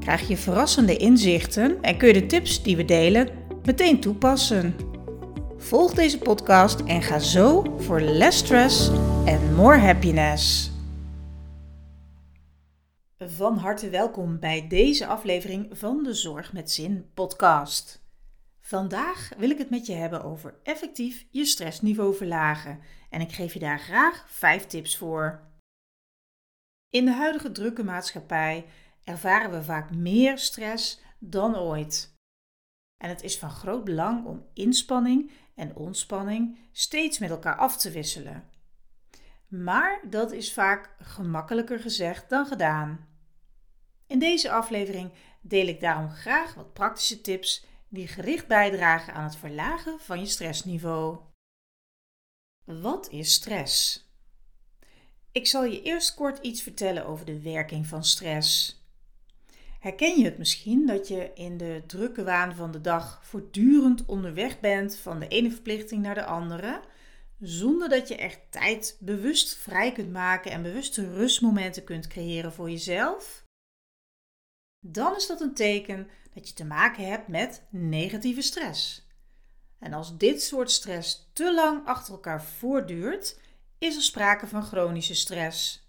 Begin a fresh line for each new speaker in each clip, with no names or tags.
krijg je verrassende inzichten en kun je de tips die we delen meteen toepassen. Volg deze podcast en ga zo voor less stress en more happiness. Van harte welkom bij deze aflevering van de Zorg met Zin podcast. Vandaag wil ik het met je hebben over effectief je stressniveau verlagen en ik geef je daar graag 5 tips voor. In de huidige drukke maatschappij ervaren we vaak meer stress dan ooit. En het is van groot belang om inspanning en ontspanning steeds met elkaar af te wisselen. Maar dat is vaak gemakkelijker gezegd dan gedaan. In deze aflevering deel ik daarom graag wat praktische tips die gericht bijdragen aan het verlagen van je stressniveau. Wat is stress? Ik zal je eerst kort iets vertellen over de werking van stress. Herken je het misschien dat je in de drukke waan van de dag voortdurend onderweg bent van de ene verplichting naar de andere, zonder dat je echt tijd bewust vrij kunt maken en bewuste rustmomenten kunt creëren voor jezelf? Dan is dat een teken dat je te maken hebt met negatieve stress. En als dit soort stress te lang achter elkaar voortduurt, is er sprake van chronische stress.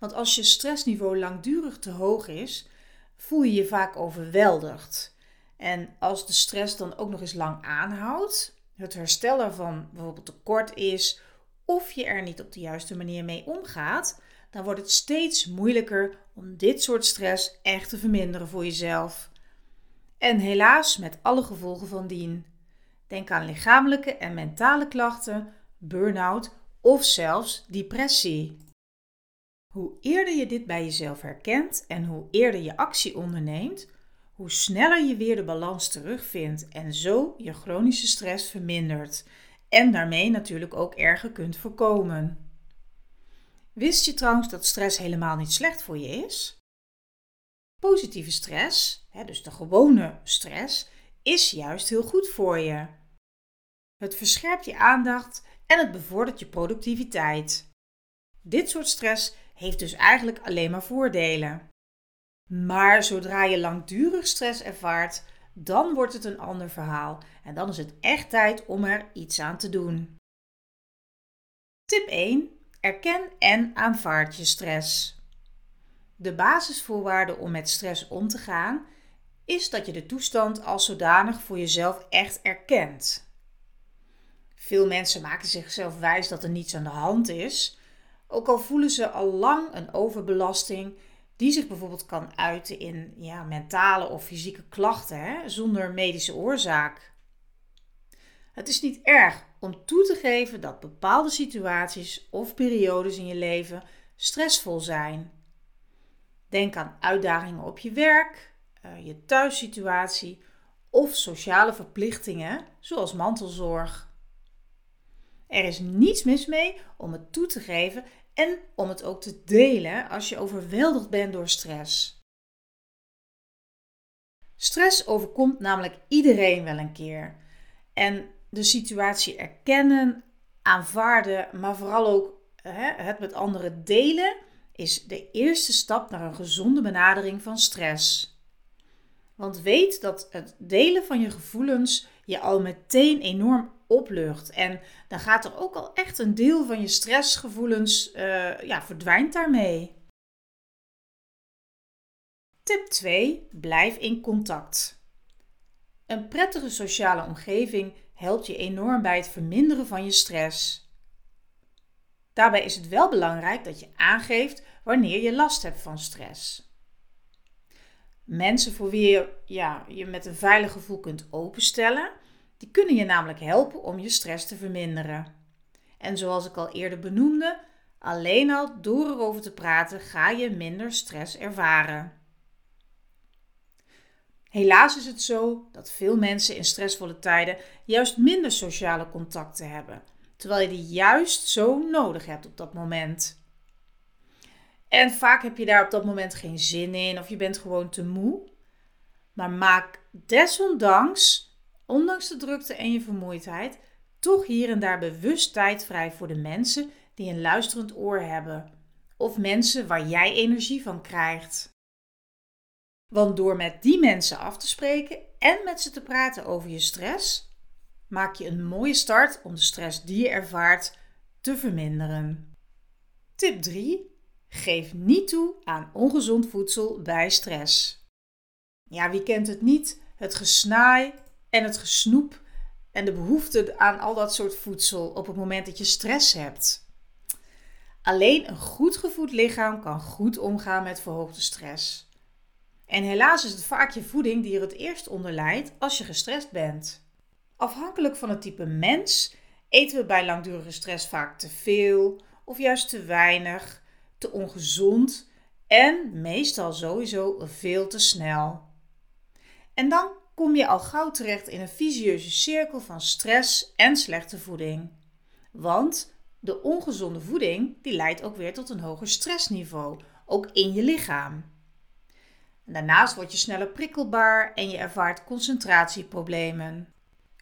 Want als je stressniveau langdurig te hoog is, voel je je vaak overweldigd. En als de stress dan ook nog eens lang aanhoudt, het herstel ervan bijvoorbeeld te kort is, of je er niet op de juiste manier mee omgaat, dan wordt het steeds moeilijker om dit soort stress echt te verminderen voor jezelf. En helaas met alle gevolgen van dien. Denk aan lichamelijke en mentale klachten, burn-out of zelfs depressie. Hoe eerder je dit bij jezelf herkent en hoe eerder je actie onderneemt, hoe sneller je weer de balans terugvindt en zo je chronische stress vermindert en daarmee natuurlijk ook erger kunt voorkomen. Wist je trouwens dat stress helemaal niet slecht voor je is? Positieve stress, dus de gewone stress, is juist heel goed voor je. Het verscherpt je aandacht en het bevordert je productiviteit. Dit soort stress heeft dus eigenlijk alleen maar voordelen. Maar zodra je langdurig stress ervaart, dan wordt het een ander verhaal en dan is het echt tijd om er iets aan te doen. Tip 1. Erken en aanvaard je stress. De basisvoorwaarde om met stress om te gaan is dat je de toestand als zodanig voor jezelf echt erkent. Veel mensen maken zichzelf wijs dat er niets aan de hand is, ook al voelen ze al lang een overbelasting die zich bijvoorbeeld kan uiten in ja, mentale of fysieke klachten hè, zonder medische oorzaak. Het is niet erg om toe te geven dat bepaalde situaties of periodes in je leven stressvol zijn. Denk aan uitdagingen op je werk, eh, je thuissituatie of sociale verplichtingen zoals mantelzorg. Er is niets mis mee om het toe te geven en om het ook te delen als je overweldigd bent door stress. Stress overkomt namelijk iedereen wel een keer. En de situatie erkennen, aanvaarden, maar vooral ook hè, het met anderen delen, is de eerste stap naar een gezonde benadering van stress. Want weet dat het delen van je gevoelens je al meteen enorm oplucht. En dan gaat er ook al echt een deel van je stressgevoelens, uh, ja, verdwijnt daarmee. Tip 2. Blijf in contact. Een prettige sociale omgeving helpt je enorm bij het verminderen van je stress. Daarbij is het wel belangrijk dat je aangeeft wanneer je last hebt van stress. Mensen voor wie je ja, je met een veilig gevoel kunt openstellen, die kunnen je namelijk helpen om je stress te verminderen. En zoals ik al eerder benoemde, alleen al door erover te praten ga je minder stress ervaren. Helaas is het zo dat veel mensen in stressvolle tijden juist minder sociale contacten hebben, terwijl je die juist zo nodig hebt op dat moment. En vaak heb je daar op dat moment geen zin in of je bent gewoon te moe. Maar maak desondanks, ondanks de drukte en je vermoeidheid, toch hier en daar bewust tijd vrij voor de mensen die een luisterend oor hebben. Of mensen waar jij energie van krijgt. Want door met die mensen af te spreken en met ze te praten over je stress, maak je een mooie start om de stress die je ervaart te verminderen. Tip 3. Geef niet toe aan ongezond voedsel bij stress. Ja, wie kent het niet? Het gesnaai en het gesnoep en de behoefte aan al dat soort voedsel op het moment dat je stress hebt. Alleen een goed gevoed lichaam kan goed omgaan met verhoogde stress. En helaas is het vaak je voeding die er het eerst onder lijdt als je gestrest bent. Afhankelijk van het type mens eten we bij langdurige stress vaak te veel of juist te weinig, te ongezond en meestal sowieso veel te snel. En dan kom je al gauw terecht in een visieuze cirkel van stress en slechte voeding. Want de ongezonde voeding die leidt ook weer tot een hoger stressniveau, ook in je lichaam. Daarnaast word je sneller prikkelbaar en je ervaart concentratieproblemen.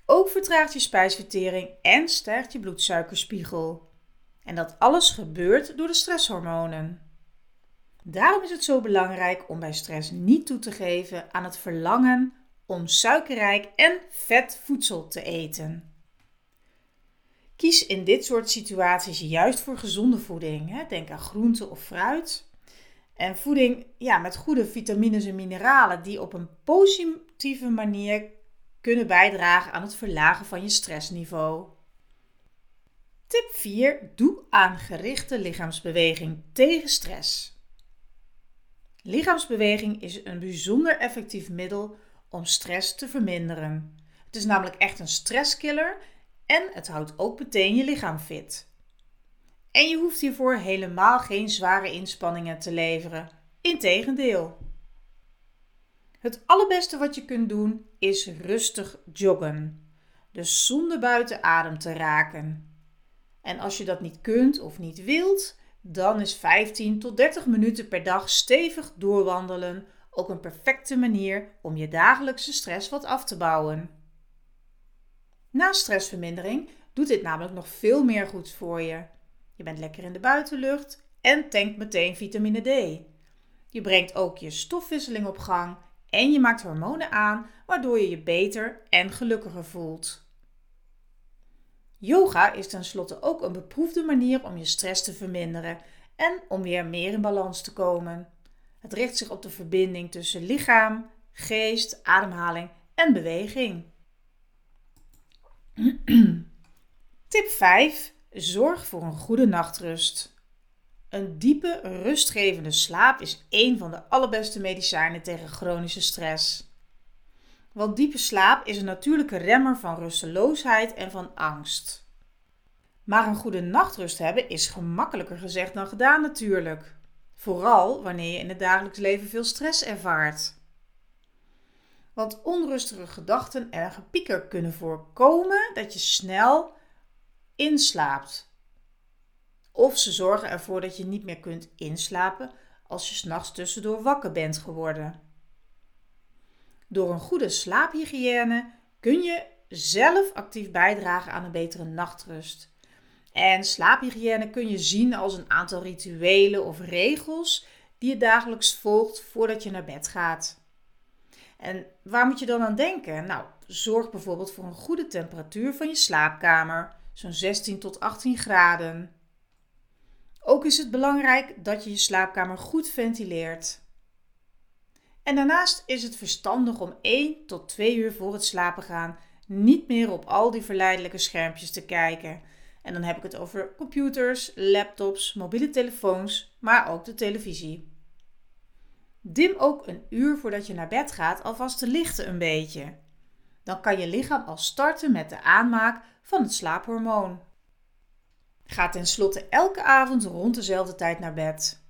Ook vertraagt je spijsvertering en stijgt je bloedsuikerspiegel. En dat alles gebeurt door de stresshormonen. Daarom is het zo belangrijk om bij stress niet toe te geven aan het verlangen om suikerrijk en vet voedsel te eten. Kies in dit soort situaties juist voor gezonde voeding. Denk aan groente of fruit. En voeding ja, met goede vitamines en mineralen die op een positieve manier kunnen bijdragen aan het verlagen van je stressniveau. Tip 4. Doe aan gerichte lichaamsbeweging tegen stress. Lichaamsbeweging is een bijzonder effectief middel om stress te verminderen. Het is namelijk echt een stresskiller en het houdt ook meteen je lichaam fit. En je hoeft hiervoor helemaal geen zware inspanningen te leveren. Integendeel. Het allerbeste wat je kunt doen is rustig joggen. Dus zonder buiten adem te raken. En als je dat niet kunt of niet wilt, dan is 15 tot 30 minuten per dag stevig doorwandelen ook een perfecte manier om je dagelijkse stress wat af te bouwen. Na stressvermindering doet dit namelijk nog veel meer goeds voor je. Je bent lekker in de buitenlucht en tankt meteen vitamine D. Je brengt ook je stofwisseling op gang en je maakt hormonen aan, waardoor je je beter en gelukkiger voelt. Yoga is tenslotte ook een beproefde manier om je stress te verminderen en om weer meer in balans te komen. Het richt zich op de verbinding tussen lichaam, geest, ademhaling en beweging. Tip 5. Zorg voor een goede nachtrust. Een diepe, rustgevende slaap is een van de allerbeste medicijnen tegen chronische stress. Want diepe slaap is een natuurlijke remmer van rusteloosheid en van angst. Maar een goede nachtrust hebben is gemakkelijker gezegd dan gedaan natuurlijk. Vooral wanneer je in het dagelijks leven veel stress ervaart. Want onrustige gedachten en gepieker kunnen voorkomen dat je snel inslaapt. Of ze zorgen ervoor dat je niet meer kunt inslapen als je s'nachts tussendoor wakker bent geworden. Door een goede slaaphygiëne kun je zelf actief bijdragen aan een betere nachtrust. En slaaphygiëne kun je zien als een aantal rituelen of regels die je dagelijks volgt voordat je naar bed gaat. En waar moet je dan aan denken? Nou, zorg bijvoorbeeld voor een goede temperatuur van je slaapkamer, zo'n 16 tot 18 graden. Ook is het belangrijk dat je je slaapkamer goed ventileert. En daarnaast is het verstandig om 1 tot 2 uur voor het slapen gaan niet meer op al die verleidelijke schermpjes te kijken. En dan heb ik het over computers, laptops, mobiele telefoons, maar ook de televisie. Dim ook een uur voordat je naar bed gaat alvast de lichten een beetje. Dan kan je lichaam al starten met de aanmaak van het slaaphormoon. Ga tenslotte elke avond rond dezelfde tijd naar bed.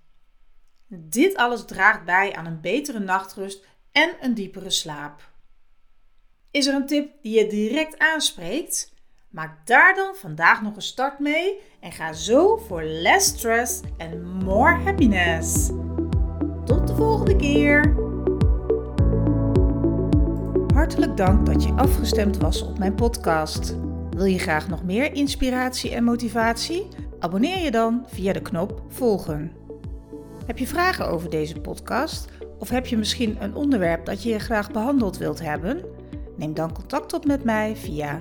Dit alles draagt bij aan een betere nachtrust en een diepere slaap. Is er een tip die je direct aanspreekt? Maak daar dan vandaag nog een start mee en ga zo voor less stress en more happiness. Tot de volgende keer! Hartelijk dank dat je afgestemd was op mijn podcast. Wil je graag nog meer inspiratie en motivatie? Abonneer je dan via de knop volgen. Heb je vragen over deze podcast? Of heb je misschien een onderwerp dat je graag behandeld wilt hebben? Neem dan contact op met mij via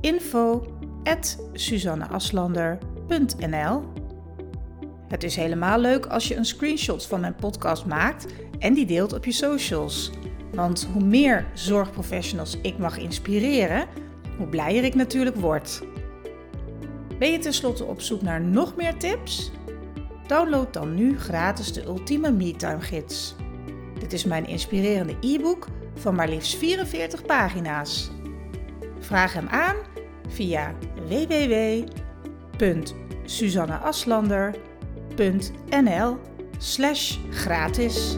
info@suzanneaslander.nl. Het is helemaal leuk als je een screenshot van mijn podcast maakt en die deelt op je socials. Want hoe meer zorgprofessionals ik mag inspireren, hoe blijer ik natuurlijk word. Ben je tenslotte op zoek naar nog meer tips? Download dan nu gratis de Ultieme MeTime Gids. Dit is mijn inspirerende e-book van maar liefst 44 pagina's. Vraag hem aan via www.suzanneaslander.nl slash gratis.